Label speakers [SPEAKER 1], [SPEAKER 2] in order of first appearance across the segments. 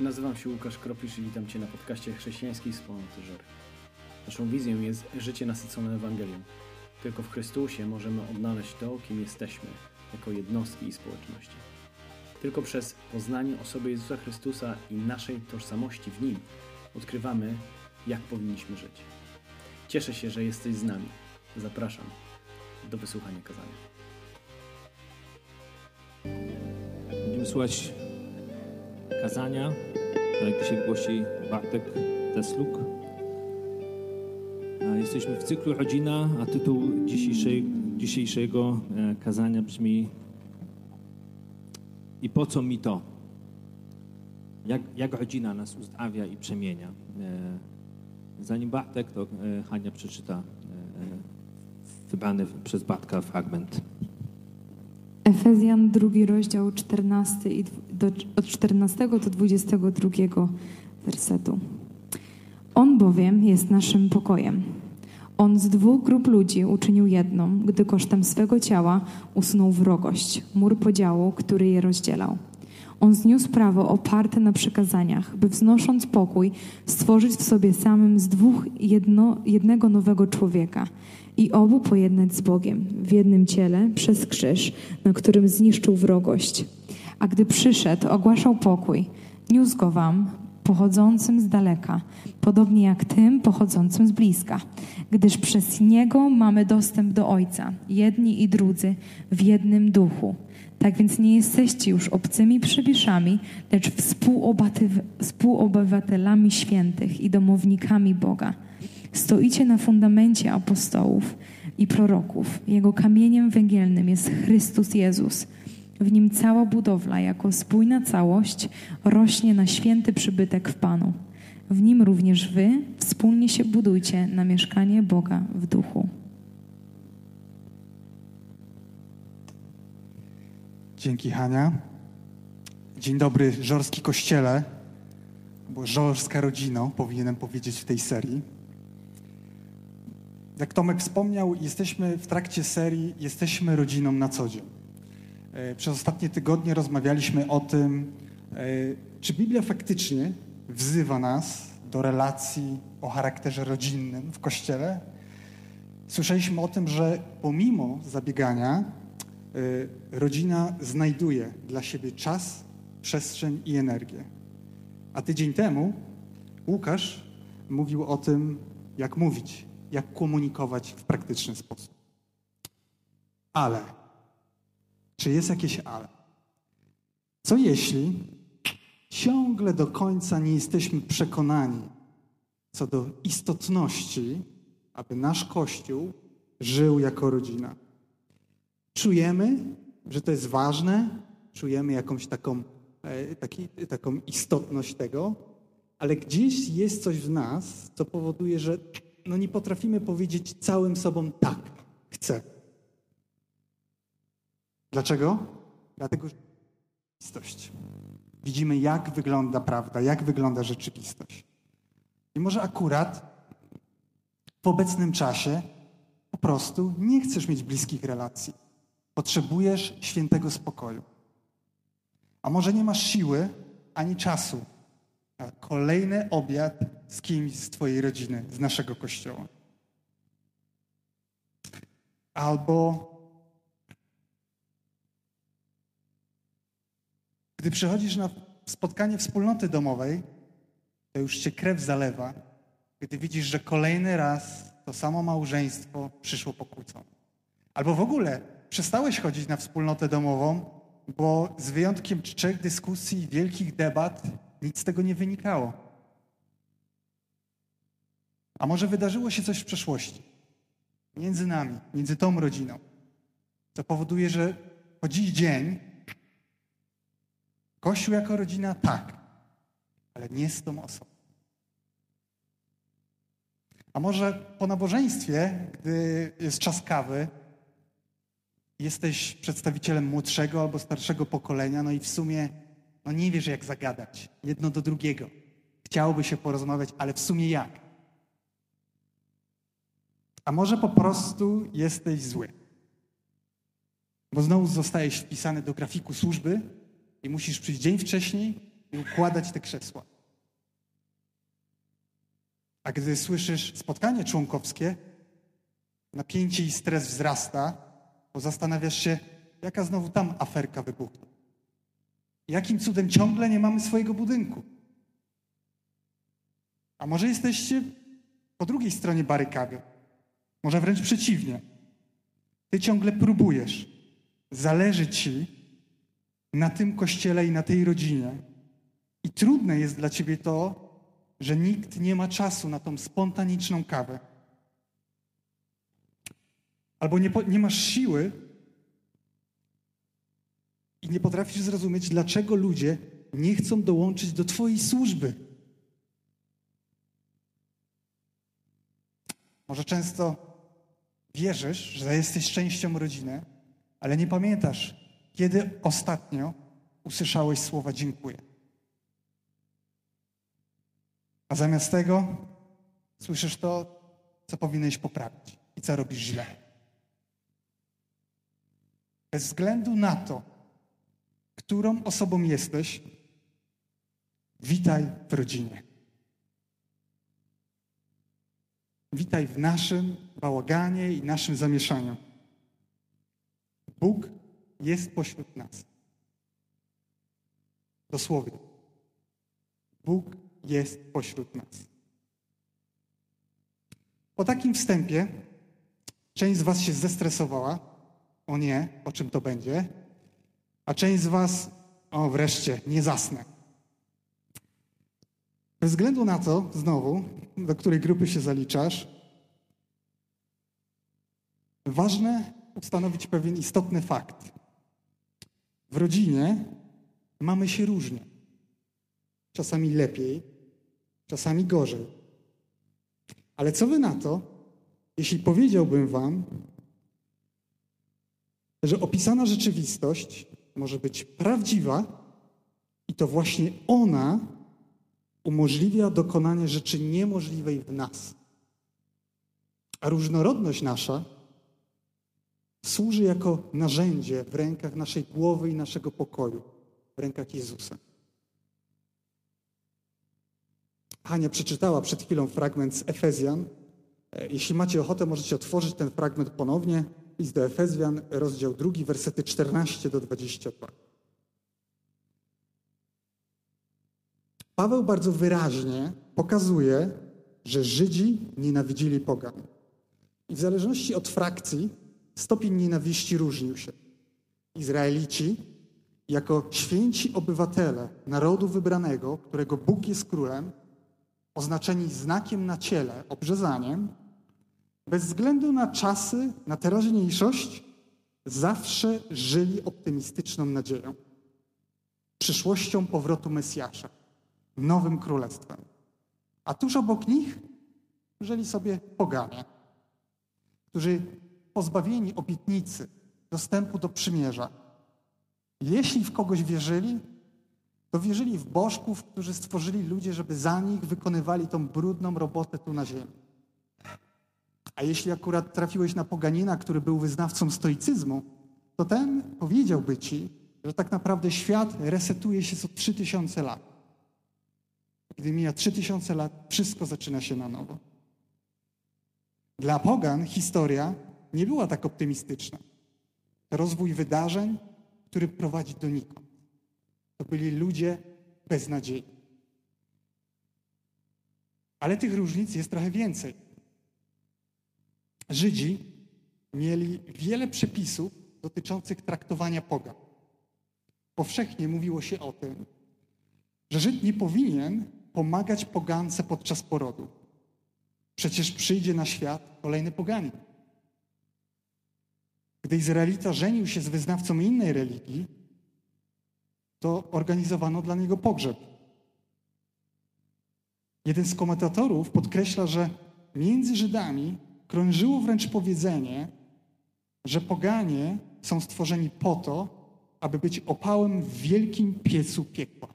[SPEAKER 1] Nazywam się Łukasz Kropisz i witam Cię na podcaście chrześcijańskiej wspólnoty Żory. Naszą wizją jest życie nasycone Ewangelią. Tylko w Chrystusie możemy odnaleźć to, kim jesteśmy, jako jednostki i społeczności. Tylko przez poznanie osoby Jezusa Chrystusa i naszej tożsamości w Nim odkrywamy, jak powinniśmy żyć. Cieszę się, że jesteś z nami. Zapraszam do wysłuchania kazania.
[SPEAKER 2] Będziemy słuchać kazania, tak jak dzisiaj głosi Bartek Tesluk. Jesteśmy w cyklu Rodzina, a tytuł dzisiejszej, dzisiejszego e, kazania brzmi I po co mi to? Jak, jak rodzina nas uzdrawia i przemienia? E, Zanim Bartek, to e, Hania przeczyta wybrany przez Bartka fragment.
[SPEAKER 3] Efezjan, drugi rozdział, 14 i do, od 14 do 22 wersetu. On bowiem jest naszym pokojem. On z dwóch grup ludzi uczynił jedną, gdy kosztem swego ciała usunął wrogość, mur podziału, który je rozdzielał. On zniósł prawo oparte na przekazaniach, by wznosząc pokój, stworzyć w sobie samym z dwóch jedno, jednego nowego człowieka i obu pojednać z Bogiem w jednym ciele przez krzyż, na którym zniszczył wrogość. A gdy przyszedł, ogłaszał pokój, niósł go wam, pochodzącym z daleka, podobnie jak tym pochodzącym z bliska, gdyż przez niego mamy dostęp do Ojca, jedni i drudzy w jednym duchu. Tak więc nie jesteście już obcymi przybyszami, lecz współobywatelami świętych i domownikami Boga. Stoicie na fundamencie apostołów i proroków. Jego kamieniem węgielnym jest Chrystus Jezus. W nim cała budowla, jako spójna całość, rośnie na święty przybytek w Panu. W nim również wy wspólnie się budujcie na mieszkanie Boga w duchu.
[SPEAKER 4] Dzięki Hania. Dzień dobry, Żorski Kościele, bo Żorska Rodzino, powinienem powiedzieć w tej serii. Jak Tomek wspomniał, jesteśmy w trakcie serii Jesteśmy rodziną na co dzień. E, Przez ostatnie tygodnie rozmawialiśmy o tym, e, czy Biblia faktycznie wzywa nas do relacji o charakterze rodzinnym w Kościele. Słyszeliśmy o tym, że pomimo zabiegania, y, rodzina znajduje dla siebie czas, przestrzeń i energię. A tydzień temu Łukasz mówił o tym, jak mówić, jak komunikować w praktyczny sposób. Ale, czy jest jakieś ale? Co jeśli ciągle do końca nie jesteśmy przekonani co do istotności, aby nasz Kościół żył jako rodzina? czujemy, że to jest ważne, czujemy jakąś taką, e, taki, taką istotność tego, ale gdzieś jest coś w nas, co powoduje, że no nie potrafimy powiedzieć całym sobą tak, chcę. Dlaczego? Dlatego, że rzeczywistość. Widzimy, jak wygląda prawda, jak wygląda rzeczywistość. I może akurat w obecnym czasie po prostu nie chcesz mieć bliskich relacji. Potrzebujesz świętego spokoju. A może nie masz siły ani czasu na kolejny obiad z kimś z Twojej rodziny, z naszego kościoła. Albo gdy przychodzisz na spotkanie wspólnoty domowej, to już cię krew zalewa, gdy widzisz, że kolejny raz to samo małżeństwo przyszło pokłócone. Albo w ogóle przestałeś chodzić na wspólnotę domową, bo z wyjątkiem trzech dyskusji i wielkich debat nic z tego nie wynikało. A może wydarzyło się coś w przeszłości między nami, między tą rodziną, co powoduje, że po dziś dzień Kościół jako rodzina tak, ale nie z tą osobą. A może po nabożeństwie, gdy jest czas kawy, jesteś przedstawicielem młodszego albo starszego pokolenia, no i w sumie no nie wiesz, jak zagadać jedno do drugiego. Chciałoby się porozmawiać, ale w sumie jak? A może po prostu jesteś zły? Bo znowu zostajesz wpisany do grafiku służby i musisz przyjść dzień wcześniej, i układać te krzesła. A gdy słyszysz spotkanie członkowskie, napięcie i stres wzrasta, bo zastanawiasz się, jaka znowu tam aferka wybuchła. Jakim cudem ciągle nie mamy swojego budynku? A może jesteście po drugiej stronie barykady? Może wręcz przeciwnie. Ty ciągle próbujesz. Zależy ci na tym kościele i na tej rodzinie. I trudne jest dla ciebie to, że nikt nie ma czasu na tą spontaniczną kawę. Albo nie, nie masz siły i nie potrafisz zrozumieć, dlaczego ludzie nie chcą dołączyć do Twojej służby. Może często wierzysz, że jesteś częścią rodziny, ale nie pamiętasz, kiedy ostatnio usłyszałeś słowa dziękuję. A zamiast tego słyszysz to, co powinieneś poprawić i co robisz źle. Bez względu na to, którą osobą jesteś, witaj w rodzinie. Witaj w naszym bałaganie i naszym zamieszaniu. Bóg jest pośród nas. Dosłownie. Bóg jest pośród nas. Po takim wstępie część z Was się zestresowała. O nie, o czym to będzie? A część z Was, o wreszcie, nie zasnę. Bez względu na to, znowu, do której grupy się zaliczasz, ważne ustanowić pewien istotny fakt. W rodzinie mamy się różnie. Czasami lepiej, czasami gorzej. Ale co wy na to, jeśli powiedziałbym wam, że opisana rzeczywistość może być prawdziwa i to właśnie ona umożliwia dokonanie rzeczy niemożliwej w nas. A różnorodność nasza służy jako narzędzie w rękach naszej głowy i naszego pokoju, w rękach Jezusa. Hania przeczytała przed chwilą fragment z Efezjan. E, jeśli macie ochotę, możecie otworzyć ten fragment ponownie. List do Efezjan, rozdział drugi, wersety 14 do 22. Paweł bardzo wyraźnie pokazuje, że Żydzi nienawidzili pogan. I w zależności od frakcji stopień nienawiści różnił się. Izraelici, jako święci obywatele narodu wybranego, którego Bóg jest królem, oznaczeni znakiem na ciele, obrzezaniem, bez względu na czasy, na teraźniejszość, zawsze żyli optymistyczną nadzieją, przyszłością powrotu Mesjasza, nowym królestwem. A tuż obok nich żyli sobie poganie, którzy pozbawieni obietnicy, dostępu do przymierza, jeśli w kogoś wierzyli, to wierzyli w bożków, którzy stworzyli ludzie, żeby za nich wykonywali tą brudną robotę tu na ziemi. A jeśli akurat trafiłeś na poganina, który był wyznawcą stoicyzmu, to ten powiedziałby ci, że tak naprawdę świat resetuje się co 3000 lat. Gdy mija 3000 lat, wszystko zaczyna się na nowo. Dla pogan historia nie była tak optymistyczna. Rozwój wydarzeń, który prowadzi do nikąd. To byli ludzie bez nadziei. Ale tych różnic jest trochę więcej. Żydzi mieli wiele przepisów dotyczących traktowania pogan. Powszechnie mówiło się o tym, że Żyd nie powinien pomagać pogance podczas porodu. Przecież przyjdzie na świat kolejny poganin. Gdy Izraelita żenił się z wyznawcą innej religii, to organizowano dla niego pogrzeb. Jeden z komentatorów podkreśla, że między Żydami krążyło wręcz powiedzenie, że poganie są stworzeni po to, aby być opałem w wielkim piecu piekła.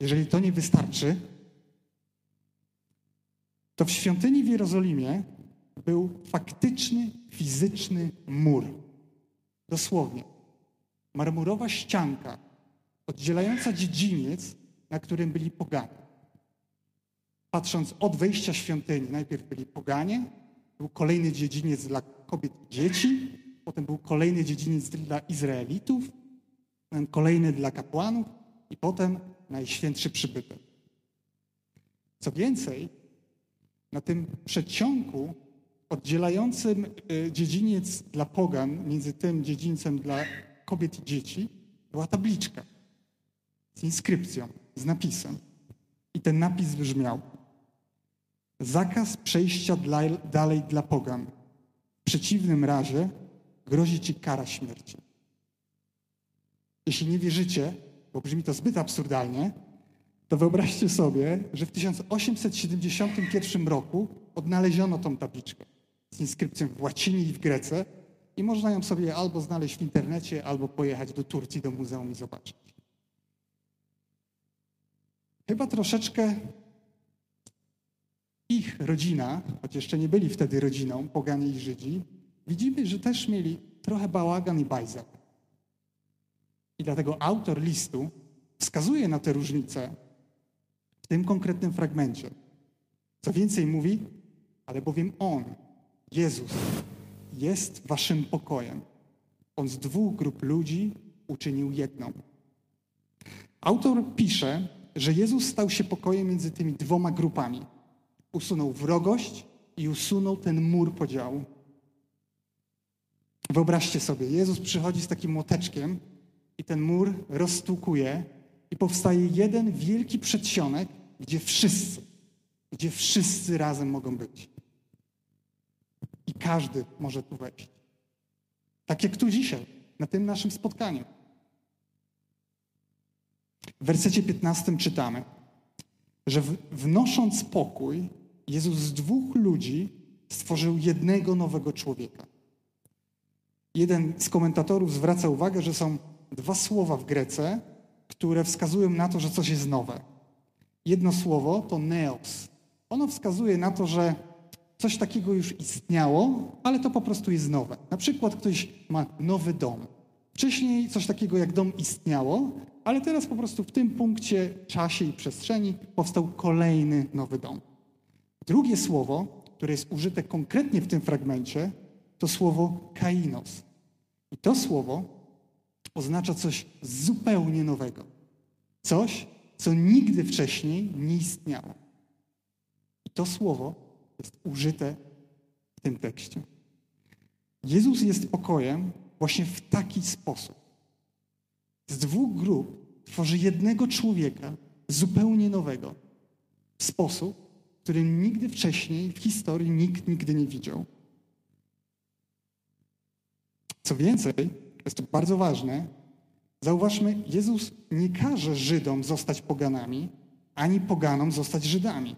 [SPEAKER 4] Jeżeli to nie wystarczy, to w świątyni w Jerozolimie był faktyczny, fizyczny mur. Dosłownie. marmurowa ścianka oddzielająca dziedziniec, na którym byli poganie. Patrząc od wejścia świątyni, najpierw byli poganie, był kolejny dziedziniec dla kobiet i dzieci, potem był kolejny dziedziniec dla Izraelitów, kolejny dla kapłanów i potem najświętszy przybytek. Co więcej, na tym przeciągu oddzielającym y, dziedziniec dla pogan między tym dziedzińcem dla kobiet i dzieci była tabliczka z inskrypcją, z napisem. I ten napis brzmiał: Zakaz przejścia dla, dalej dla pogan. W przeciwnym razie grozi ci kara śmierci. Jeśli nie wierzycie, bo brzmi to zbyt absurdalnie, to wyobraźcie sobie, że w 1871 roku odnaleziono tą tabliczkę z inskrypcją w łacinie i w grece i można ją sobie albo znaleźć w internecie, albo pojechać do Turcji, do muzeum i zobaczyć. Chyba troszeczkę ich rodzina, choć jeszcze nie byli wtedy rodziną, poganie i Żydzi, widzimy, że też mieli trochę bałagan i bajzel. I dlatego autor listu wskazuje na te różnice w tym konkretnym fragmencie. Co więcej mówi, ale bowiem On, Jezus, jest waszym pokojem. On z dwóch grup ludzi uczynił jedną. Autor pisze, że Jezus stał się pokojem między tymi dwoma grupami. Usunął wrogość i usunął ten mur podziału. Wyobraźcie sobie, Jezus przychodzi z takim młoteczkiem i ten mur roztłukuje i powstaje jeden wielki przedsionek, gdzie wszyscy, gdzie wszyscy razem mogą być. I każdy może tu wejść. Tak jak tu dzisiaj, na tym naszym spotkaniu. W wersecie 15 czytamy, że wnosząc pokój, Jezus z dwóch ludzi stworzył jednego nowego człowieka. Jeden z komentatorów zwraca uwagę, że są dwa słowa w Grece, które wskazują na to, że coś jest nowe. Jedno słowo to neos. Ono wskazuje na to, że coś takiego już istniało, ale to po prostu jest nowe. Na przykład ktoś ma nowy dom. Wcześniej coś takiego jak dom istniało, ale teraz po prostu w tym punkcie, czasie i przestrzeni powstał kolejny nowy dom. Drugie słowo, które jest użyte konkretnie w tym fragmencie, to słowo kainos. I to słowo oznacza coś zupełnie nowego. Coś, co nigdy wcześniej nie istniało. I to słowo jest użyte w tym tekście. Jezus jest pokojem właśnie w taki sposób. Z dwóch grup tworzy jednego człowieka, zupełnie nowego, w sposób, który nigdy wcześniej w historii nikt nigdy nie widział. Co więcej, jest to bardzo ważne, zauważmy, Jezus nie każe Żydom zostać poganami, ani poganom zostać Żydami.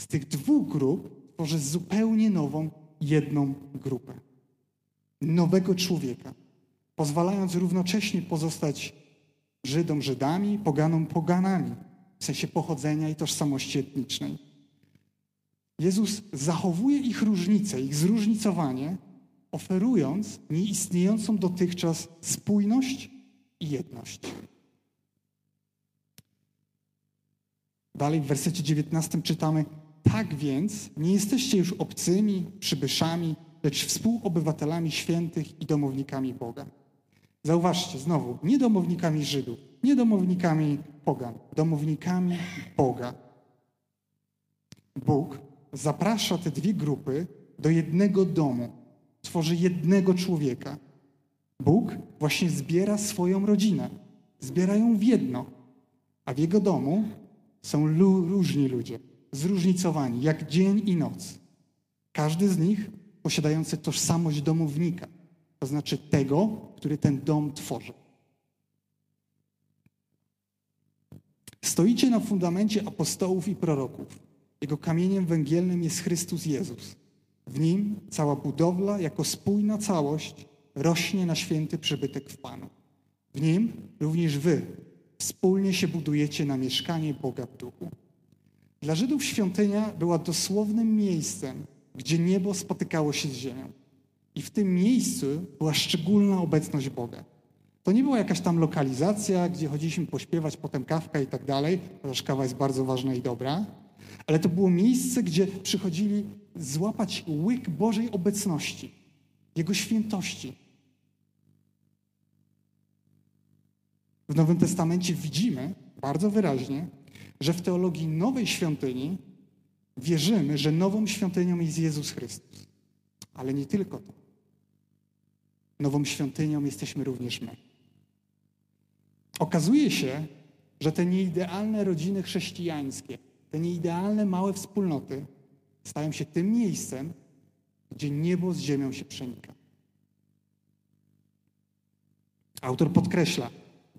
[SPEAKER 4] Z tych dwóch grup tworzy zupełnie nową, jedną grupę. Nowego człowieka, pozwalając równocześnie pozostać Żydom Żydami, poganom poganami, w sensie pochodzenia i tożsamości etnicznej. Jezus zachowuje ich różnice, ich zróżnicowanie, oferując nieistniejącą dotychczas spójność i jedność. Dalej w wersecie 19 czytamy: Tak więc nie jesteście już obcymi, przybyszami, lecz współobywatelami świętych i domownikami Boga. Zauważcie znowu, nie domownikami Żydów, nie domownikami pogan, domownikami Boga. Bóg zaprasza te dwie grupy do jednego domu, tworzy jednego człowieka. Bóg właśnie zbiera swoją rodzinę, zbiera ją w jedno, a w jego domu są różni ludzie, zróżnicowani, jak dzień i noc. Każdy z nich posiadający tożsamość domownika, to znaczy tego, który ten dom tworzy. Stoicie na fundamencie apostołów i proroków. Jego kamieniem węgielnym jest Chrystus Jezus. W nim cała budowla jako spójna całość rośnie na święty przybytek w Panu. W nim również wy wspólnie się budujecie na mieszkanie Boga w duchu. Dla Żydów świątynia była dosłownym miejscem, gdzie niebo spotykało się z ziemią. I w tym miejscu była szczególna obecność Boga. To nie była jakaś tam lokalizacja, gdzie chodziliśmy pośpiewać, potem kawka i tak dalej, chociaż kawa jest bardzo ważna i dobra, ale to było miejsce, gdzie przychodzili złapać łyk Bożej obecności, Jego świętości. W Nowym Testamencie widzimy bardzo wyraźnie, że w teologii nowej świątyni wierzymy, że nową świątynią jest Jezus Chrystus. Ale nie tylko to. Nową świątynią jesteśmy również my. Okazuje się, że te nieidealne rodziny chrześcijańskie, te nieidealne małe wspólnoty stają się tym miejscem, gdzie niebo z ziemią się przenika. Autor podkreśla,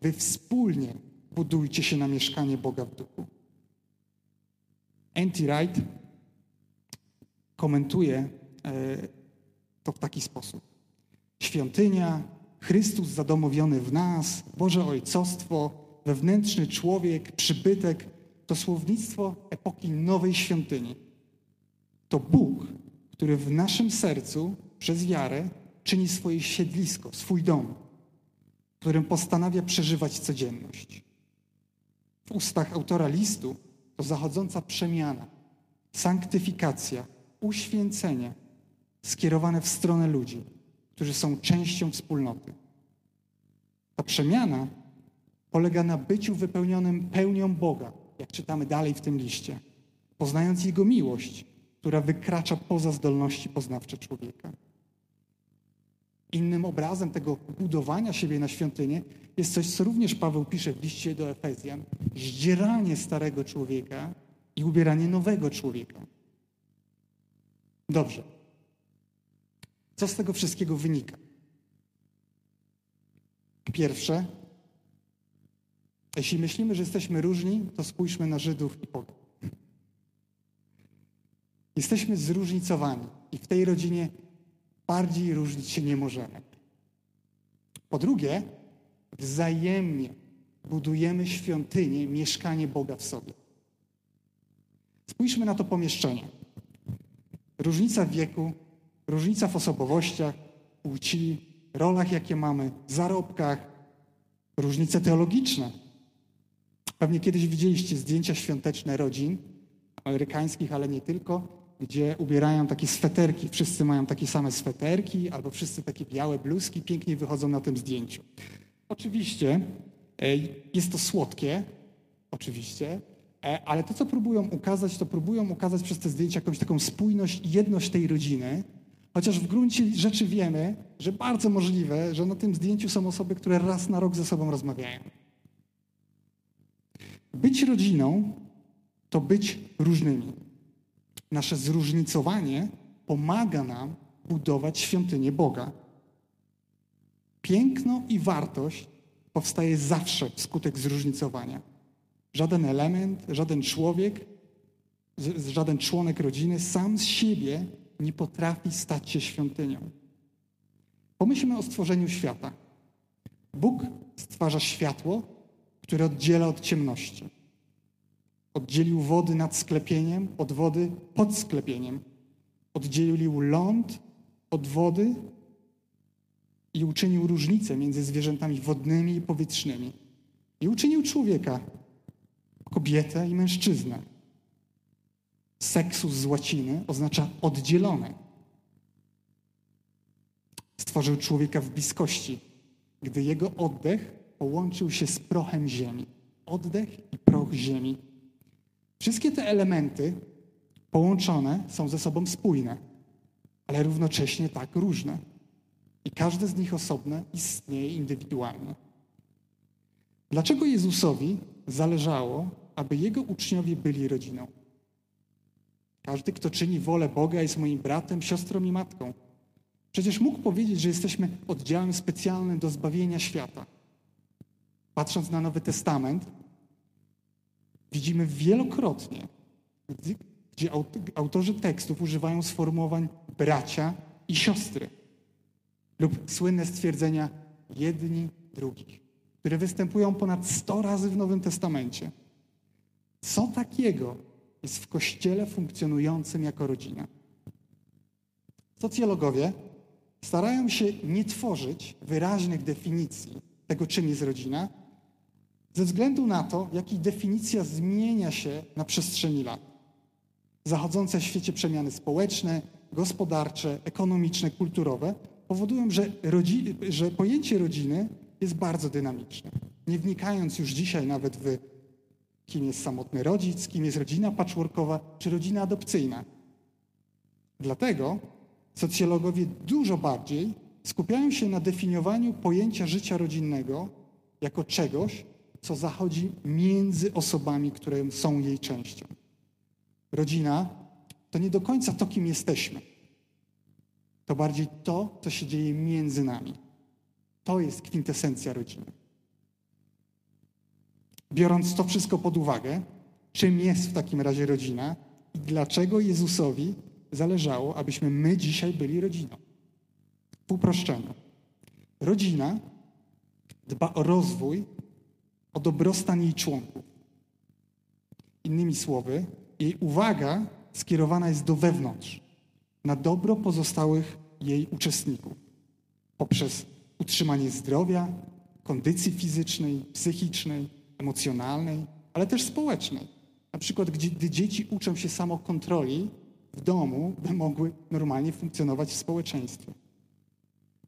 [SPEAKER 4] wy wspólnie budujcie się na mieszkanie Boga w duchu. N.T. Wright komentuje e, to w taki sposób. Świątynia, Chrystus zadomowiony w nas, Boże Ojcostwo, wewnętrzny człowiek, przybytek to słownictwo epoki nowej świątyni. To Bóg, który w naszym sercu przez wiarę czyni swoje siedlisko, swój dom, w którym postanawia przeżywać codzienność. W ustach autora listu to zachodząca przemiana, sanktyfikacja, uświęcenie skierowane w stronę ludzi, którzy są częścią wspólnoty. Ta przemiana polega na byciu wypełnionym pełnią Boga, jak czytamy dalej w tym liście, poznając Jego miłość, która wykracza poza zdolności poznawcze człowieka. Innym obrazem tego budowania siebie na świątynię jest coś, co również Paweł pisze w liście do Efezjan: zdzieranie starego człowieka i ubieranie nowego człowieka. Dobrze. Co z tego wszystkiego wynika? Pierwsze, jeśli myślimy, że jesteśmy różni, to spójrzmy na Żydów i Pogan. Jesteśmy zróżnicowani i w tej rodzinie bardziej różnić się nie możemy. Po drugie, wzajemnie budujemy świątynię, mieszkanie Boga w sobie. Spójrzmy na to pomieszczenie. Różnica wieku, różnica w osobowościach, płci, rolach, jakie mamy, zarobkach, różnice teologiczne. Pewnie kiedyś widzieliście zdjęcia świąteczne rodzin amerykańskich, ale nie tylko, gdzie ubierają takie sweterki. Wszyscy mają takie same sweterki, albo wszyscy takie białe bluzki, pięknie wychodzą na tym zdjęciu. Oczywiście e, jest to słodkie, oczywiście, e, ale to, co próbują ukazać, to próbują ukazać przez te zdjęcia jakąś taką spójność i jedność tej rodziny, chociaż w gruncie rzeczy wiemy, że bardzo możliwe, że na tym zdjęciu są osoby, które raz na rok ze sobą rozmawiają. Być rodziną to być różnymi. Nasze zróżnicowanie pomaga nam budować świątynię Boga. Piękno i wartość powstaje zawsze wskutek zróżnicowania. Żaden element, żaden człowiek, żaden członek rodziny sam z siebie nie potrafi stać się świątynią. Pomyślmy o stworzeniu świata. Bóg stwarza światło, które oddziela od ciemności. Oddzielił wody nad sklepieniem od wody pod sklepieniem. Oddzielił ląd od wody i uczynił różnicę między zwierzętami wodnymi i powietrznymi. I uczynił człowieka, kobietę i mężczyznę. Seksus z łaciny oznacza oddzielony. Stworzył człowieka w bliskości, gdy jego oddech połączył się z prochem ziemi. Oddech i proch ziemi. Wszystkie te elementy połączone są ze sobą spójne, ale równocześnie tak różne. I każde z nich osobne istnieje indywidualnie. Dlaczego Jezusowi zależało, aby jego uczniowie byli rodziną? Każdy, kto czyni wolę Boga, jest moim bratem, siostrą i matką. Przecież mógł powiedzieć, że jesteśmy oddziałem specjalnym do zbawienia świata. Patrząc na Nowy Testament, widzimy wielokrotnie, gdzie autorzy tekstów używają sformułowań bracia i siostry lub słynne stwierdzenia jedni drugich, które występują ponad 100 razy w Nowym Testamencie. Co takiego jest w Kościele funkcjonującym jako rodzina? Socjologowie starają się nie tworzyć wyraźnych definicji tego, czym jest rodzina, ze względu na to, jak jej definicja zmienia się na przestrzeni lat. Zachodzące w świecie przemiany społeczne, gospodarcze, ekonomiczne, kulturowe powodują, że, rodzi, że pojęcie rodziny jest bardzo dynamiczne. Nie wnikając już dzisiaj nawet w kim jest samotny rodzic, kim jest rodzina patchworkowa czy rodzina adopcyjna. Dlatego socjologowie dużo bardziej skupiają się na definiowaniu pojęcia życia rodzinnego jako czegoś, co zachodzi między osobami, które są jej częścią. Rodzina to nie do końca to, kim jesteśmy. To bardziej to, co się dzieje między nami. To jest kwintesencja rodziny. Biorąc to wszystko pod uwagę, czym jest w takim razie rodzina i dlaczego Jezusowi zależało, abyśmy my dzisiaj byli rodziną. W uproszczeniu. Rodzina dba o rozwój, o dobrostan jej członków. Innymi słowy, jej uwaga skierowana jest do wewnątrz, na dobro pozostałych jej uczestników, poprzez utrzymanie zdrowia, kondycji fizycznej, psychicznej, emocjonalnej, ale też społecznej. Na przykład, gdy dzieci uczą się samokontroli w domu, by mogły normalnie funkcjonować w społeczeństwie.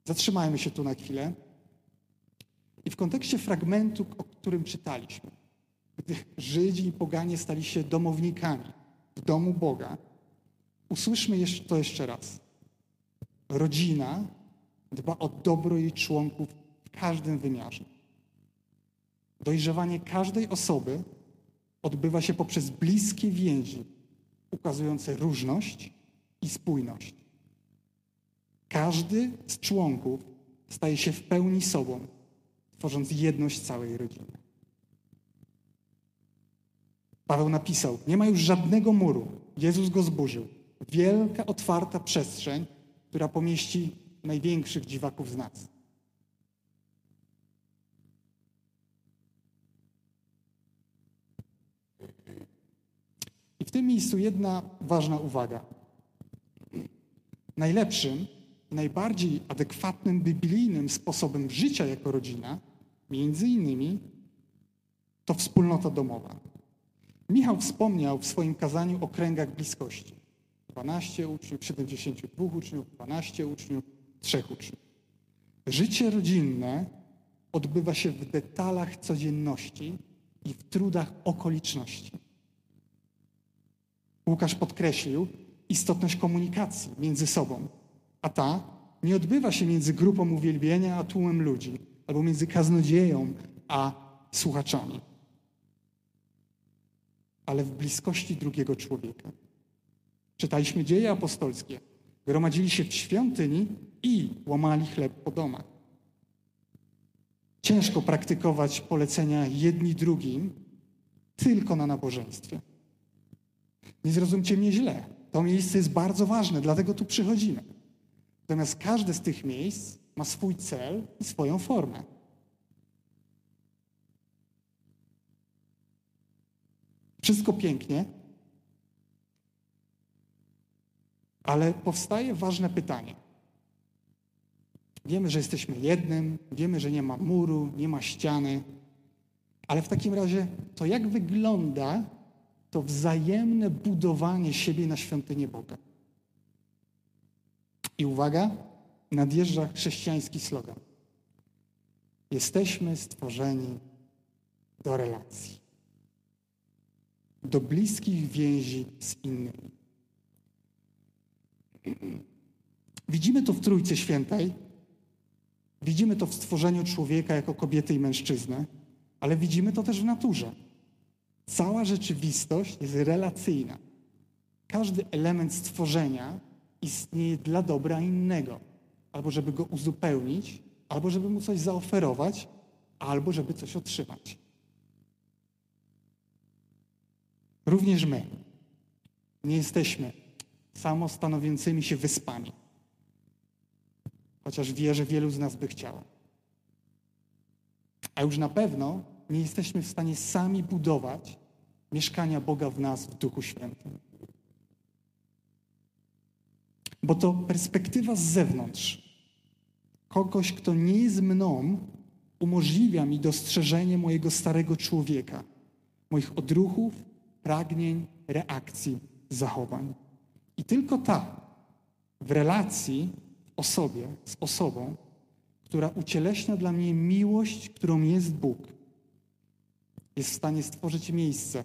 [SPEAKER 4] Zatrzymajmy się tu na chwilę. I w kontekście fragmentu, o którym czytaliśmy, gdy Żydzi i poganie stali się domownikami w domu Boga, usłyszmy to jeszcze raz. Rodzina dba o dobro jej członków w każdym wymiarze. Dojrzewanie każdej osoby odbywa się poprzez bliskie więzi, ukazujące różność i spójność. Każdy z członków staje się w pełni sobą, tworząc jedność całej rodziny. Paweł napisał: Nie ma już żadnego muru. Jezus go zburzył. Wielka, otwarta przestrzeń, która pomieści największych dziwaków z nas. I w tym miejscu jedna ważna uwaga. Najlepszym, najbardziej adekwatnym biblijnym sposobem życia jako rodzina, między innymi, to wspólnota domowa. Michał wspomniał w swoim kazaniu o kręgach bliskości. 12 uczniów, 72 uczniów, 12 uczniów, 3 uczniów. Życie rodzinne odbywa się w detalach codzienności i w trudach okoliczności. Łukasz podkreślił istotność komunikacji między sobą, a ta nie odbywa się między grupą uwielbienia a tłumem ludzi, albo między kaznodzieją a słuchaczami, ale w bliskości drugiego człowieka. Czytaliśmy dzieje apostolskie. Gromadzili się w świątyni i łamali chleb po domach. Ciężko praktykować polecenia jedni drugim tylko na nabożeństwie. Nie zrozumcie mnie źle. To miejsce jest bardzo ważne, dlatego tu przychodzimy. Natomiast każde z tych miejsc ma swój cel i swoją formę. Wszystko pięknie, ale powstaje ważne pytanie. Wiemy, że jesteśmy jednym, wiemy, że nie ma muru, nie ma ściany, ale w takim razie to jak wygląda to wzajemne budowanie siebie na świątynię Boga. I uwaga, nadjeżdża chrześcijański slogan. Jesteśmy stworzeni do relacji, do bliskich więzi z innymi. Widzimy to w Trójcy Świętej, widzimy to w stworzeniu człowieka jako kobiety i mężczyznę, ale widzimy to też w naturze. Cała rzeczywistość jest relacyjna. Każdy element stworzenia istnieje dla dobra innego, albo żeby go uzupełnić, albo żeby mu coś zaoferować, albo żeby coś otrzymać. Również my nie jesteśmy samostanowiącymi się wyspami, chociaż wierzę, wielu z nas by chciało. A już na pewno nie jesteśmy w stanie sami budować mieszkania Boga w nas w Duchu Świętym. Bo to perspektywa z zewnątrz, kogoś, kto nie jest mną, umożliwia mi dostrzeżenie mojego starego człowieka, moich odruchów, pragnień, reakcji, zachowań. I tylko ta w relacji w osobie, z osobą, która ucieleśnia dla mnie miłość, którą jest Bóg, jest w stanie stworzyć miejsce,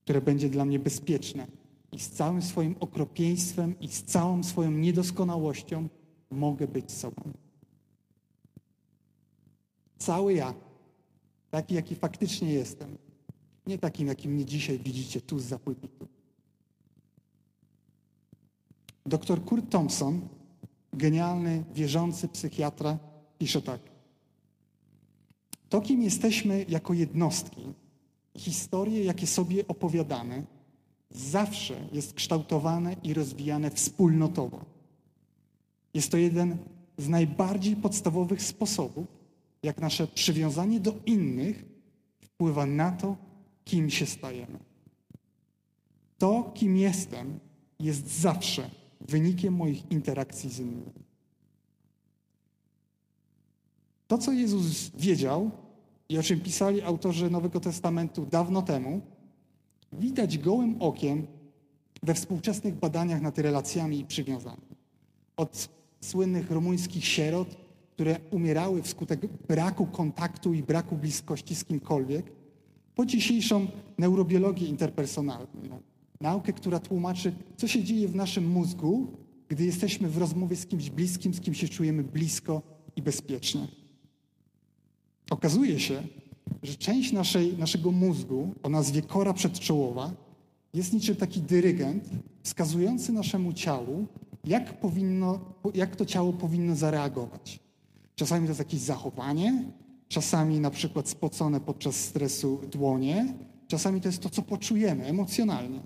[SPEAKER 4] które będzie dla mnie bezpieczne i z całym swoim okropieństwem i z całą swoją niedoskonałością mogę być sobą. Cały ja, taki jaki faktycznie jestem, nie takim, jakim mnie dzisiaj widzicie tu z zapulpitu. Dr Kurt Thompson, genialny, wierzący psychiatra, pisze tak. To, kim jesteśmy jako jednostki, historie, jakie sobie opowiadamy, zawsze jest kształtowane i rozwijane wspólnotowo. Jest to jeden z najbardziej podstawowych sposobów, jak nasze przywiązanie do innych wpływa na to, kim się stajemy. To, kim jestem, jest zawsze wynikiem moich interakcji z innymi. To, co Jezus wiedział i o czym pisali autorzy Nowego Testamentu dawno temu, widać gołym okiem we współczesnych badaniach nad relacjami i przywiązaniami. Od słynnych rumuńskich sierot, które umierały wskutek braku kontaktu i braku bliskości z kimkolwiek, po dzisiejszą neurobiologię interpersonalną. Naukę, która tłumaczy, co się dzieje w naszym mózgu, gdy jesteśmy w rozmowie z kimś bliskim, z kim się czujemy blisko i bezpiecznie. Okazuje się, że część naszej, naszego mózgu o nazwie kora przedczołowa jest niczym taki dyrygent wskazujący naszemu ciału, jak, powinno, jak to ciało powinno zareagować. Czasami to jest jakieś zachowanie, czasami na przykład spocone podczas stresu dłonie, czasami to jest to, co poczujemy emocjonalnie.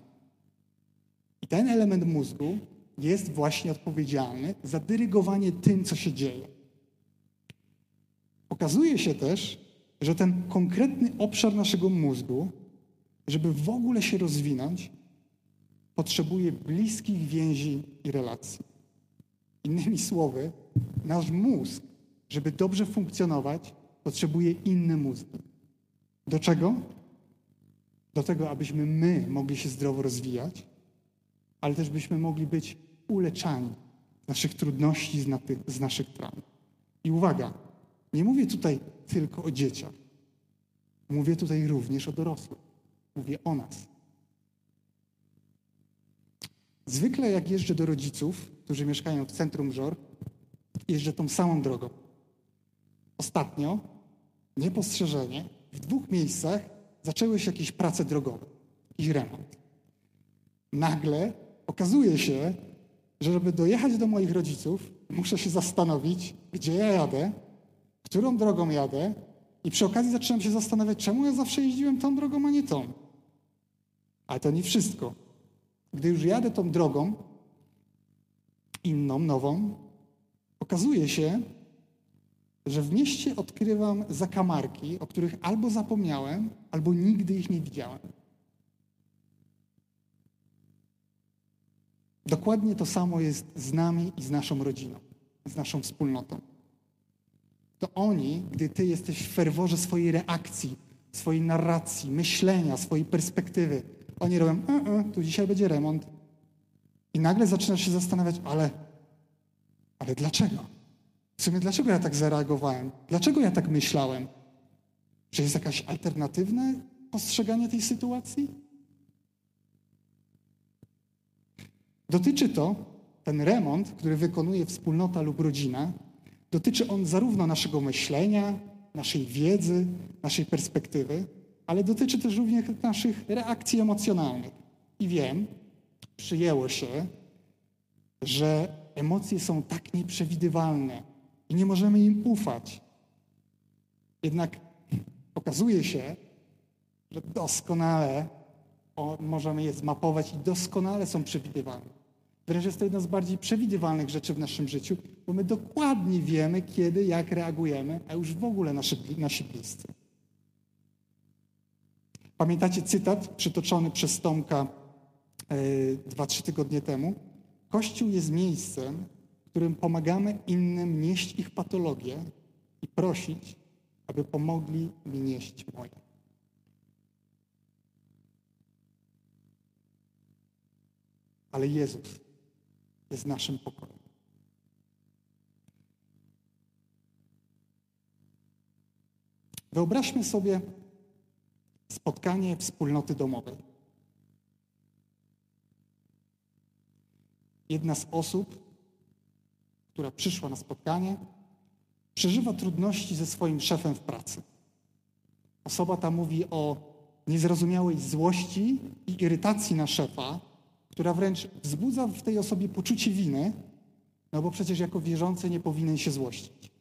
[SPEAKER 4] I ten element mózgu jest właśnie odpowiedzialny za dyrygowanie tym, co się dzieje. Okazuje się też, że ten konkretny obszar naszego mózgu, żeby w ogóle się rozwinąć, potrzebuje bliskich więzi i relacji. Innymi słowy, nasz mózg, żeby dobrze funkcjonować, potrzebuje inne mózgi. Do czego? Do tego, abyśmy my mogli się zdrowo rozwijać, ale też byśmy mogli być uleczani z naszych trudności, z, z naszych traum. I uwaga, nie mówię tutaj tylko o dzieciach. Mówię tutaj również o dorosłych. Mówię o nas. Zwykle jak jeżdżę do rodziców, którzy mieszkają w centrum Żor, jeżdżę tą samą drogą. Ostatnio, niepostrzeżenie, w dwóch miejscach zaczęły się jakieś prace drogowe, jakiś remont. Nagle okazuje się, że żeby dojechać do moich rodziców, muszę się zastanowić, gdzie ja jadę, którą drogą jadę i przy okazji zaczynam się zastanawiać, czemu ja zawsze jeździłem tą drogą, a nie tą. Ale to nie wszystko. Gdy już jadę tą drogą, inną, nową, okazuje się, że w mieście odkrywam zakamarki, o których albo zapomniałem, albo nigdy ich nie widziałem. Dokładnie to samo jest z nami i z naszą rodziną, z naszą wspólnotą. To oni, gdy ty jesteś w ferworze swojej reakcji, swojej narracji, myślenia, swojej perspektywy, oni robią, e, e, tu dzisiaj będzie remont. I nagle zaczynasz się zastanawiać, ale, ale dlaczego? W sumie dlaczego ja tak zareagowałem? Dlaczego ja tak myślałem? Czy jest jakaś alternatywne postrzeganie tej sytuacji? Dotyczy to, ten remont, który wykonuje wspólnota lub rodzina, dotyczy on zarówno naszego myślenia, naszej wiedzy, naszej perspektywy, ale dotyczy też również naszych reakcji emocjonalnych. I wiem, przyjęło się, że emocje są tak nieprzewidywalne i nie możemy im ufać. Jednak okazuje się, że doskonale możemy je zmapować i doskonale są przewidywalne. Wręcz jest to jedna z bardziej przewidywalnych rzeczy w naszym życiu, bo my dokładnie wiemy, kiedy, jak reagujemy, a już w ogóle nasi, nasi bliscy. Pamiętacie cytat przytoczony przez Tomka e, dwa, trzy tygodnie temu? Kościół jest miejscem, w którym pomagamy innym nieść ich patologię i prosić, aby pomogli mi nieść moje. Ale Jezus jest naszym pokojem. Wyobraźmy sobie spotkanie wspólnoty domowej. Jedna z osób, która przyszła na spotkanie, przeżywa trudności ze swoim szefem w pracy. Osoba ta mówi o niezrozumiałej złości i irytacji na szefa, która wręcz wzbudza w tej osobie poczucie winy, no bo przecież jako wierzący nie powinien się złościć.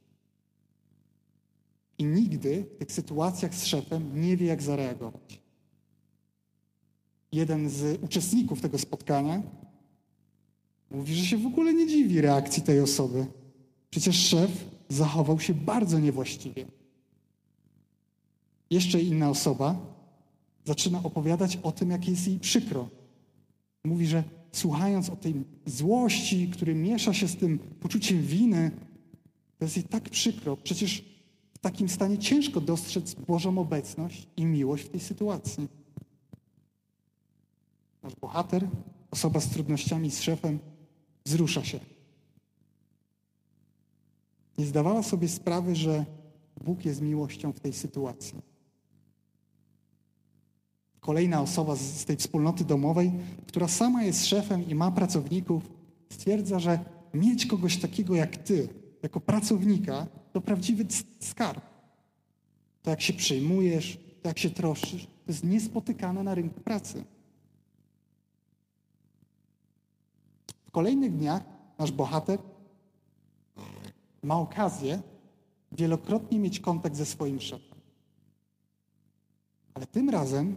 [SPEAKER 4] I nigdy w tych sytuacjach z szefem nie wie, jak zareagować. Jeden z uczestników tego spotkania mówi, że się w ogóle nie dziwi reakcji tej osoby. Przecież szef zachował się bardzo niewłaściwie. Jeszcze inna osoba zaczyna opowiadać o tym, jak jest jej przykro. Mówi, że słuchając o tej złości, który miesza się z tym poczuciem winy, to jest jej tak przykro. Przecież takim stanie ciężko dostrzec Bożą obecność i miłość w tej sytuacji. Nasz bohater, osoba z trudnościami z szefem, wzrusza się. Nie zdawała sobie sprawy, że Bóg jest miłością w tej sytuacji. Kolejna osoba z tej wspólnoty domowej, która sama jest szefem i ma pracowników, stwierdza, że mieć kogoś takiego jak ty, jako pracownika, to prawdziwy skarb. To jak się przejmujesz, to jak się troszczysz, to jest niespotykane na rynku pracy. W kolejnych dniach nasz bohater ma okazję wielokrotnie mieć kontakt ze swoim szefem. Ale tym razem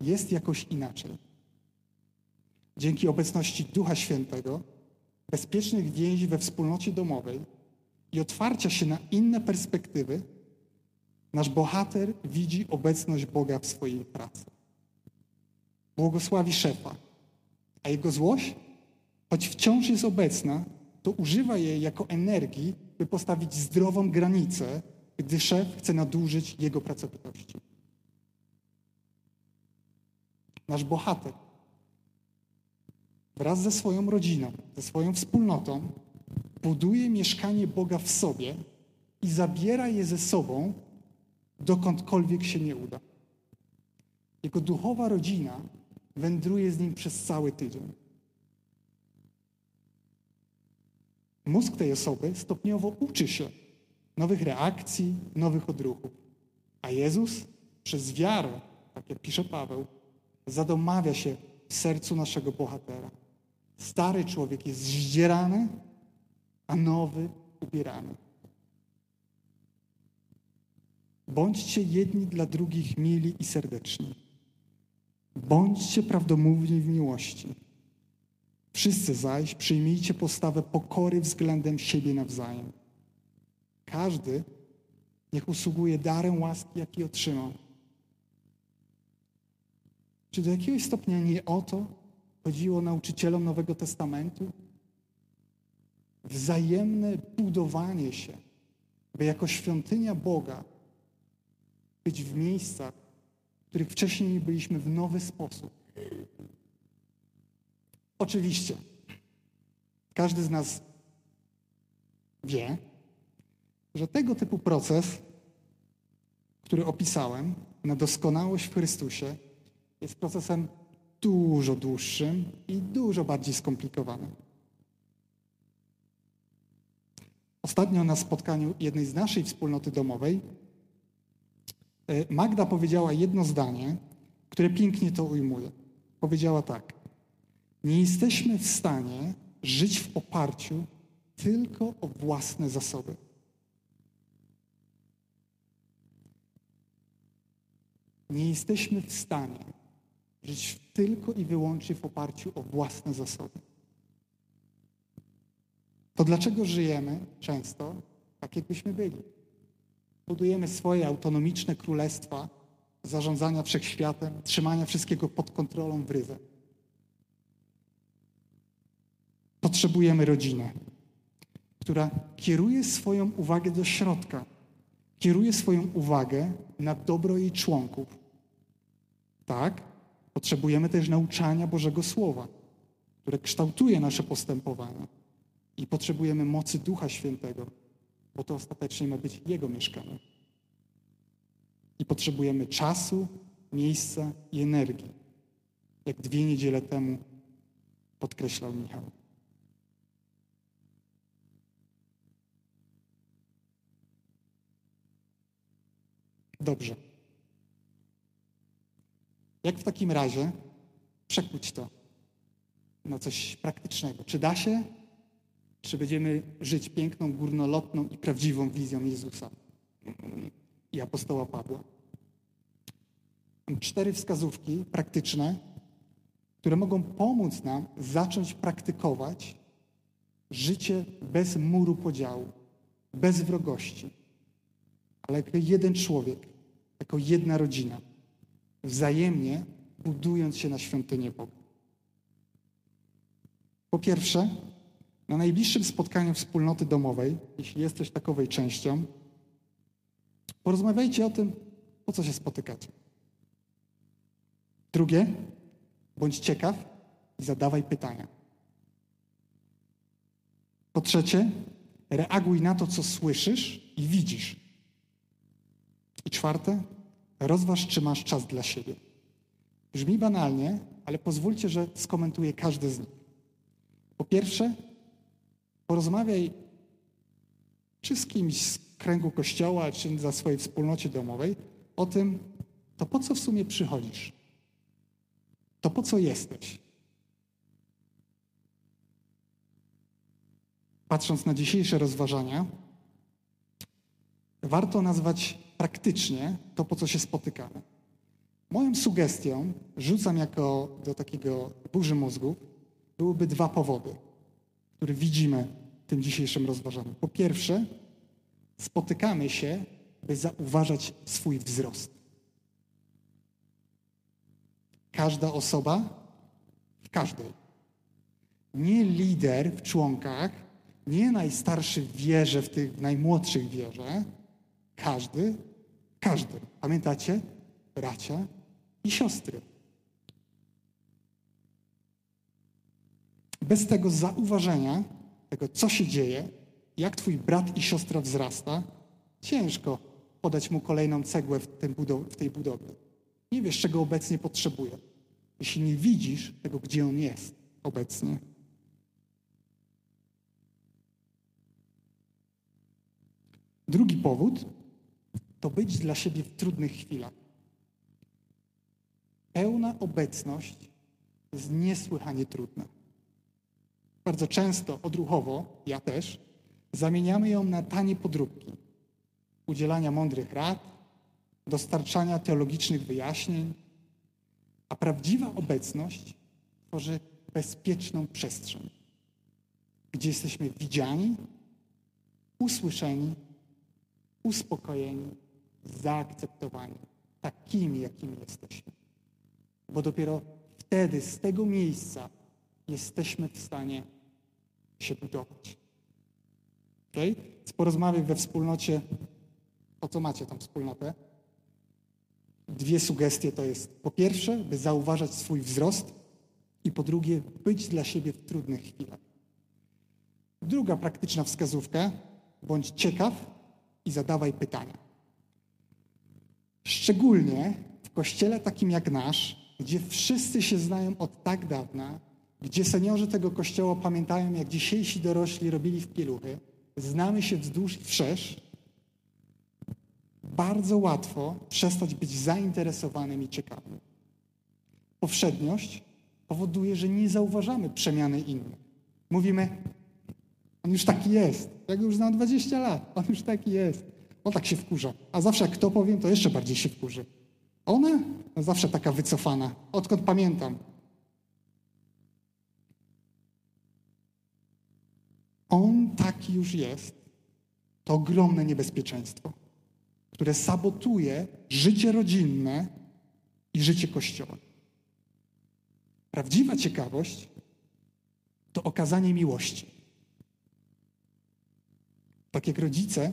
[SPEAKER 4] jest jakoś inaczej. Dzięki obecności Ducha Świętego, bezpiecznych więzi we wspólnocie domowej i otwarcia się na inne perspektywy, nasz bohater widzi obecność Boga w swojej pracy. Błogosławi szefa, a jego złość, choć wciąż jest obecna, to używa jej jako energii, by postawić zdrową granicę, gdy szef chce nadużyć jego pracowitości. Nasz bohater wraz ze swoją rodziną, ze swoją wspólnotą buduje mieszkanie Boga w sobie i zabiera je ze sobą, dokądkolwiek się nie uda. Jego duchowa rodzina wędruje z nim przez cały tydzień. Mózg tej osoby stopniowo uczy się nowych reakcji, nowych odruchów. A Jezus przez wiarę, tak jak pisze Paweł, zadomawia się w sercu naszego bohatera. Stary człowiek jest zdzierany, a nowy ubierany. Bądźcie jedni dla drugich mili i serdeczni. Bądźcie prawdomówni w miłości. Wszyscy zaś przyjmijcie postawę pokory względem siebie nawzajem. Każdy niech usługuje darem łaski, jaki otrzymał. Czy do jakiegoś stopnia nie o to chodziło nauczycielom Nowego Testamentu? Wzajemne budowanie się, by jako świątynia Boga być w miejscach, w których wcześniej nie byliśmy w nowy sposób. Oczywiście, każdy z nas wie, że tego typu proces, który opisałem, na doskonałość w Chrystusie, jest procesem dużo dłuższym i dużo bardziej skomplikowanym. Ostatnio na spotkaniu jednej z naszej wspólnoty domowej e, Magda powiedziała jedno zdanie, które pięknie to ujmuje. Powiedziała tak: Nie jesteśmy w stanie żyć w oparciu tylko o własne zasoby. Nie jesteśmy w stanie żyć tylko i wyłącznie w oparciu o własne zasoby. To dlaczego żyjemy często tak, jakbyśmy byli? Budujemy swoje autonomiczne królestwa zarządzania wszechświatem, trzymania wszystkiego pod kontrolą w rydze. Potrzebujemy rodziny, która kieruje swoją uwagę do środka, kieruje swoją uwagę na dobro jej członków. Tak, potrzebujemy też nauczania Bożego Słowa, które kształtuje nasze postępowania. I potrzebujemy mocy Ducha Świętego, bo to ostatecznie ma być Jego mieszkanie. I potrzebujemy czasu, miejsca i energii, jak dwie niedziele temu podkreślał Michał. Dobrze. Jak w takim razie przekuć to na coś praktycznego? Czy da się? Czy będziemy żyć piękną, górnolotną i prawdziwą wizją Jezusa i apostoła Pawła? Mam cztery wskazówki praktyczne, które mogą pomóc nam zacząć praktykować życie bez muru podziału, bez wrogości, ale jako jeden człowiek, jako jedna rodzina, wzajemnie budując się na świątynię Boga. Po pierwsze, na najbliższym spotkaniu wspólnoty domowej, jeśli jesteś takowej częścią, porozmawiajcie o tym, po co się spotykacie. Drugie, bądź ciekaw i zadawaj pytania. Po trzecie, reaguj na to, co słyszysz i widzisz. I czwarte, rozważ, czy masz czas dla siebie. Brzmi banalnie, ale pozwólcie, że skomentuję każdy z nich. Po pierwsze, porozmawiaj czy z kimś z kręgu kościoła, czy za swojej wspólnocie domowej o tym, to po co w sumie przychodzisz? To po co jesteś? Patrząc na dzisiejsze rozważania, warto nazwać praktycznie to, po co się spotykamy. Moją sugestią, rzucam jako do takiego burzy mózgów, byłyby dwa powody, które widzimy w tym dzisiejszym rozważaniu. Po pierwsze, spotykamy się, by zauważać swój wzrost. Każda osoba w każdej. Nie lider w członkach, nie najstarszy w wierze, w tych najmłodszych wierze. Każdy, każdy. Pamiętacie? Bracia i siostry. Bez tego zauważenia, tego co się dzieje, jak twój brat i siostra wzrasta, ciężko podać mu kolejną cegłę w, budow- w tej budowie. Nie wiesz, czego obecnie potrzebuje, jeśli nie widzisz tego, gdzie on jest obecnie. Drugi powód to być dla siebie w trudnych chwilach. Pełna obecność jest niesłychanie trudna. Bardzo często odruchowo, ja też, zamieniamy ją na tanie podróbki, udzielania mądrych rad, dostarczania teologicznych wyjaśnień, a prawdziwa obecność tworzy bezpieczną przestrzeń, gdzie jesteśmy widziani, usłyszeni, uspokojeni, zaakceptowani takimi, jakimi jesteśmy. Bo dopiero wtedy z tego miejsca jesteśmy w stanie się budować. Okay? Więc porozmawiaj we wspólnocie, o co macie tam wspólnotę. Dwie sugestie to jest po pierwsze, by zauważać swój wzrost i po drugie, być dla siebie w trudnych chwilach. Druga praktyczna wskazówka, bądź ciekaw i zadawaj pytania. Szczególnie w kościele takim jak nasz, gdzie wszyscy się znają od tak dawna, gdzie seniorzy tego kościoła pamiętają, jak dzisiejsi dorośli robili w pieluchy, znamy się wzdłuż i wszerz, bardzo łatwo przestać być zainteresowanym i ciekawym. Powszedniość powoduje, że nie zauważamy przemiany innych. Mówimy, on już taki jest. Jak już znam 20 lat, on już taki jest. On tak się wkurza. A zawsze jak to powiem, to jeszcze bardziej się wkurzy. Ona? Zawsze taka wycofana. Odkąd pamiętam. On taki już jest. To ogromne niebezpieczeństwo, które sabotuje życie rodzinne i życie Kościoła. Prawdziwa ciekawość to okazanie miłości. Tak jak rodzice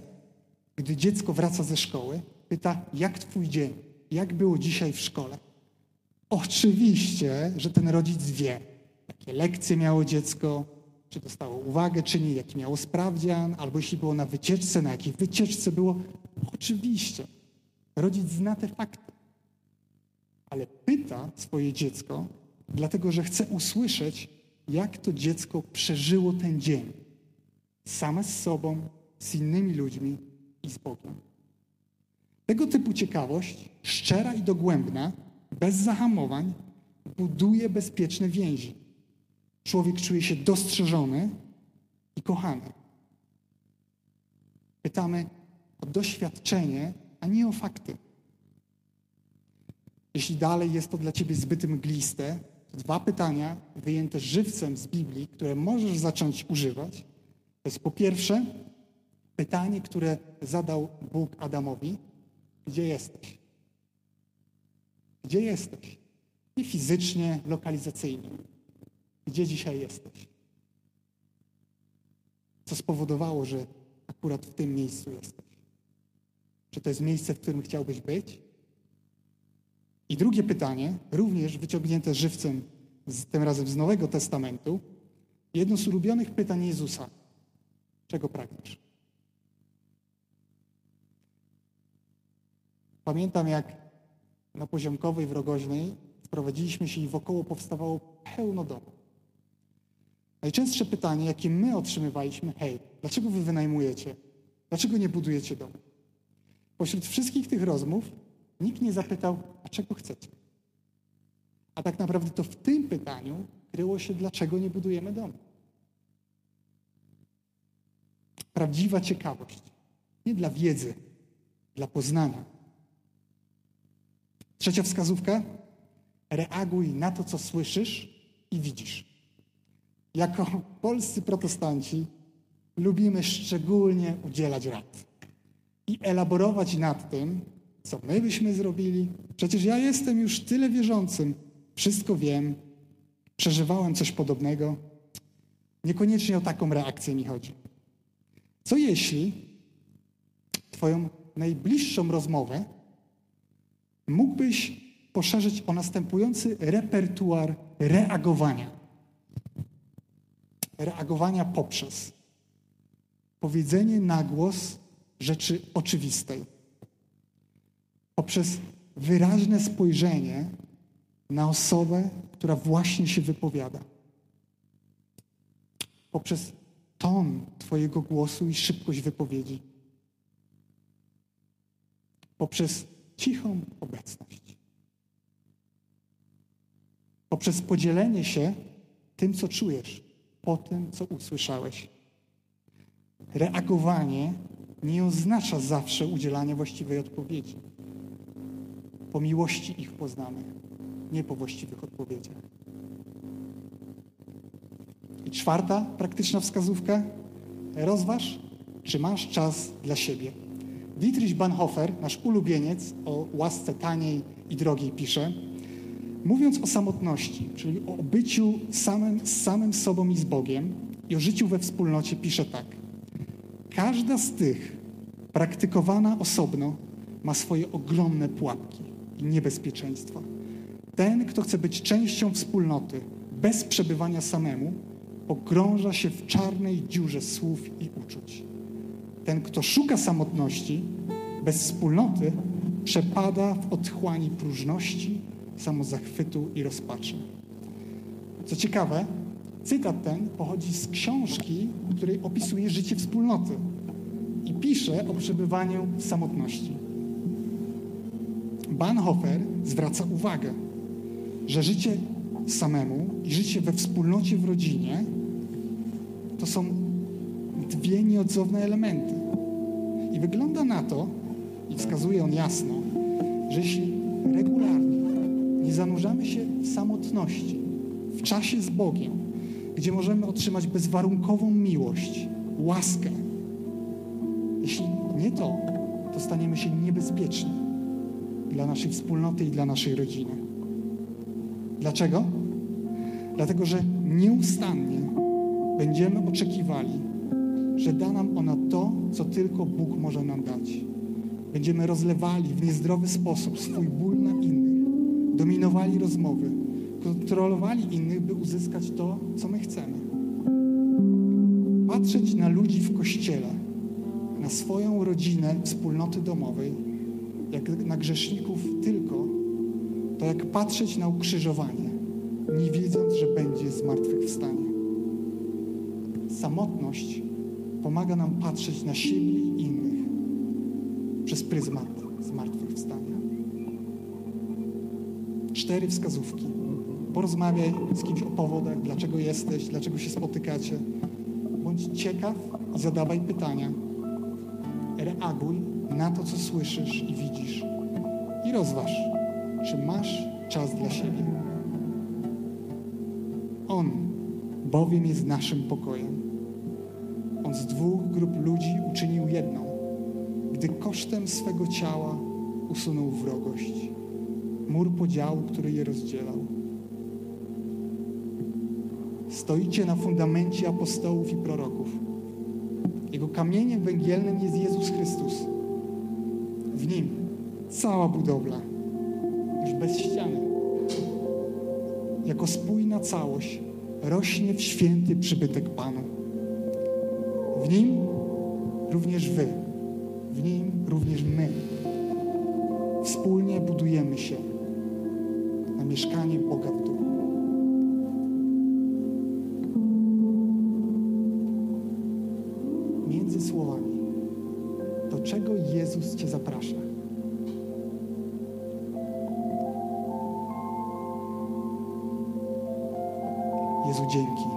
[SPEAKER 4] gdy dziecko wraca ze szkoły, pyta, jak twój dzień, jak było dzisiaj w szkole. Oczywiście, że ten rodzic wie, jakie lekcje miało dziecko, czy dostało uwagę, czy nie, jaki miało sprawdzian, albo jeśli było na wycieczce, na jakiej wycieczce było. Oczywiście, rodzic zna te fakty, ale pyta swoje dziecko, dlatego że chce usłyszeć, jak to dziecko przeżyło ten dzień. Same z sobą, z innymi ludźmi i z Bogiem. Tego typu ciekawość, szczera i dogłębna, bez zahamowań, buduje bezpieczne więzi. Człowiek czuje się dostrzeżony i kochany. Pytamy o doświadczenie, a nie o fakty. Jeśli dalej jest to dla ciebie zbyt mgliste, to dwa pytania wyjęte żywcem z Biblii, które możesz zacząć używać. To jest po pierwsze pytanie, które zadał Bóg Adamowi: Gdzie jesteś? Gdzie jesteś? Nie fizycznie, lokalizacyjnie. Gdzie dzisiaj jesteś? Co spowodowało, że akurat w tym miejscu jesteś? Czy to jest miejsce, w którym chciałbyś być? I drugie pytanie, również wyciągnięte żywcem, z, tym razem z Nowego Testamentu, jedno z ulubionych pytań Jezusa. Czego pragniesz? Pamiętam, jak na Poziomkowej w Rogoźnej wprowadziliśmy się i wokoło powstawało pełno domów. Najczęstsze pytanie, jakie my otrzymywaliśmy, hej, dlaczego wy wynajmujecie? Dlaczego nie budujecie domu? Pośród wszystkich tych rozmów nikt nie zapytał, a czego chcecie? A tak naprawdę to w tym pytaniu kryło się, dlaczego nie budujemy domu. Prawdziwa ciekawość. Nie dla wiedzy, dla poznania. Trzecia wskazówka. Reaguj na to, co słyszysz i widzisz. Jako polscy protestanci lubimy szczególnie udzielać rad i elaborować nad tym, co my byśmy zrobili. Przecież ja jestem już tyle wierzącym, wszystko wiem, przeżywałem coś podobnego. Niekoniecznie o taką reakcję mi chodzi. Co jeśli Twoją najbliższą rozmowę mógłbyś poszerzyć o następujący repertuar reagowania? Reagowania poprzez powiedzenie na głos rzeczy oczywistej, poprzez wyraźne spojrzenie na osobę, która właśnie się wypowiada, poprzez ton Twojego głosu i szybkość wypowiedzi, poprzez cichą obecność, poprzez podzielenie się tym, co czujesz, po tym, co usłyszałeś. Reagowanie nie oznacza zawsze udzielania właściwej odpowiedzi. Po miłości ich poznamy, nie po właściwych odpowiedziach. I czwarta praktyczna wskazówka. Rozważ, czy masz czas dla siebie. Dietrich Bonhoeffer, nasz ulubieniec o łasce taniej i drogiej pisze, mówiąc o samotności, czyli o byciu samym, z samym sobą i z Bogiem i o życiu we wspólnocie, pisze tak. Każda z tych praktykowana osobno ma swoje ogromne pułapki i niebezpieczeństwa. Ten, kto chce być częścią wspólnoty bez przebywania samemu, pogrąża się w czarnej dziurze słów i uczuć. Ten, kto szuka samotności bez wspólnoty, przepada w otchłani próżności, samozachwytu i rozpaczy. Co ciekawe, cytat ten pochodzi z książki, w której opisuje życie wspólnoty i pisze o przebywaniu w samotności. Bonhoeffer zwraca uwagę, że życie samemu i życie we wspólnocie w rodzinie to są dwie nieodzowne elementy. I wygląda na to, i wskazuje on jasno, że jeśli regularnie nie zanurzamy się w samotności, w czasie z Bogiem, gdzie możemy otrzymać bezwarunkową miłość, łaskę, jeśli nie to, to staniemy się niebezpieczni dla naszej wspólnoty i dla naszej rodziny. Dlaczego? Dlatego, że nieustannie będziemy oczekiwali że da nam ona to, co tylko Bóg może nam dać. Będziemy rozlewali w niezdrowy sposób swój ból na innych, dominowali rozmowy, kontrolowali innych, by uzyskać to, co my chcemy. Patrzeć na ludzi w kościele, na swoją rodzinę, wspólnoty domowej, jak na grzeszników tylko, to jak patrzeć na ukrzyżowanie, nie wiedząc, że będzie zmartwychwstanie. Samotność pomaga nam patrzeć na siebie i innych przez pryzmat zmartwychwstania. Cztery wskazówki. Porozmawiaj z kimś o powodach, dlaczego jesteś, dlaczego się spotykacie. Bądź ciekaw i zadawaj pytania. Reaguj na to, co słyszysz i widzisz. I rozważ, czy masz czas dla siebie. On bowiem jest naszym pokojem. On z dwóch grup ludzi uczynił jedną, gdy kosztem swego ciała usunął wrogość, mur podziału, który je rozdzielał. Stoicie na fundamencie apostołów i proroków. Jego kamieniem węgielnym jest Jezus Chrystus. W nim cała budowla, już bez ściany, jako spójna całość rośnie w święty przybytek Panu. W nim również Wy, w nim również my wspólnie budujemy się mieszkanie Boga w duchu. Między słowami, do czego Jezus Cię zaprasza? Jezu, dzięki,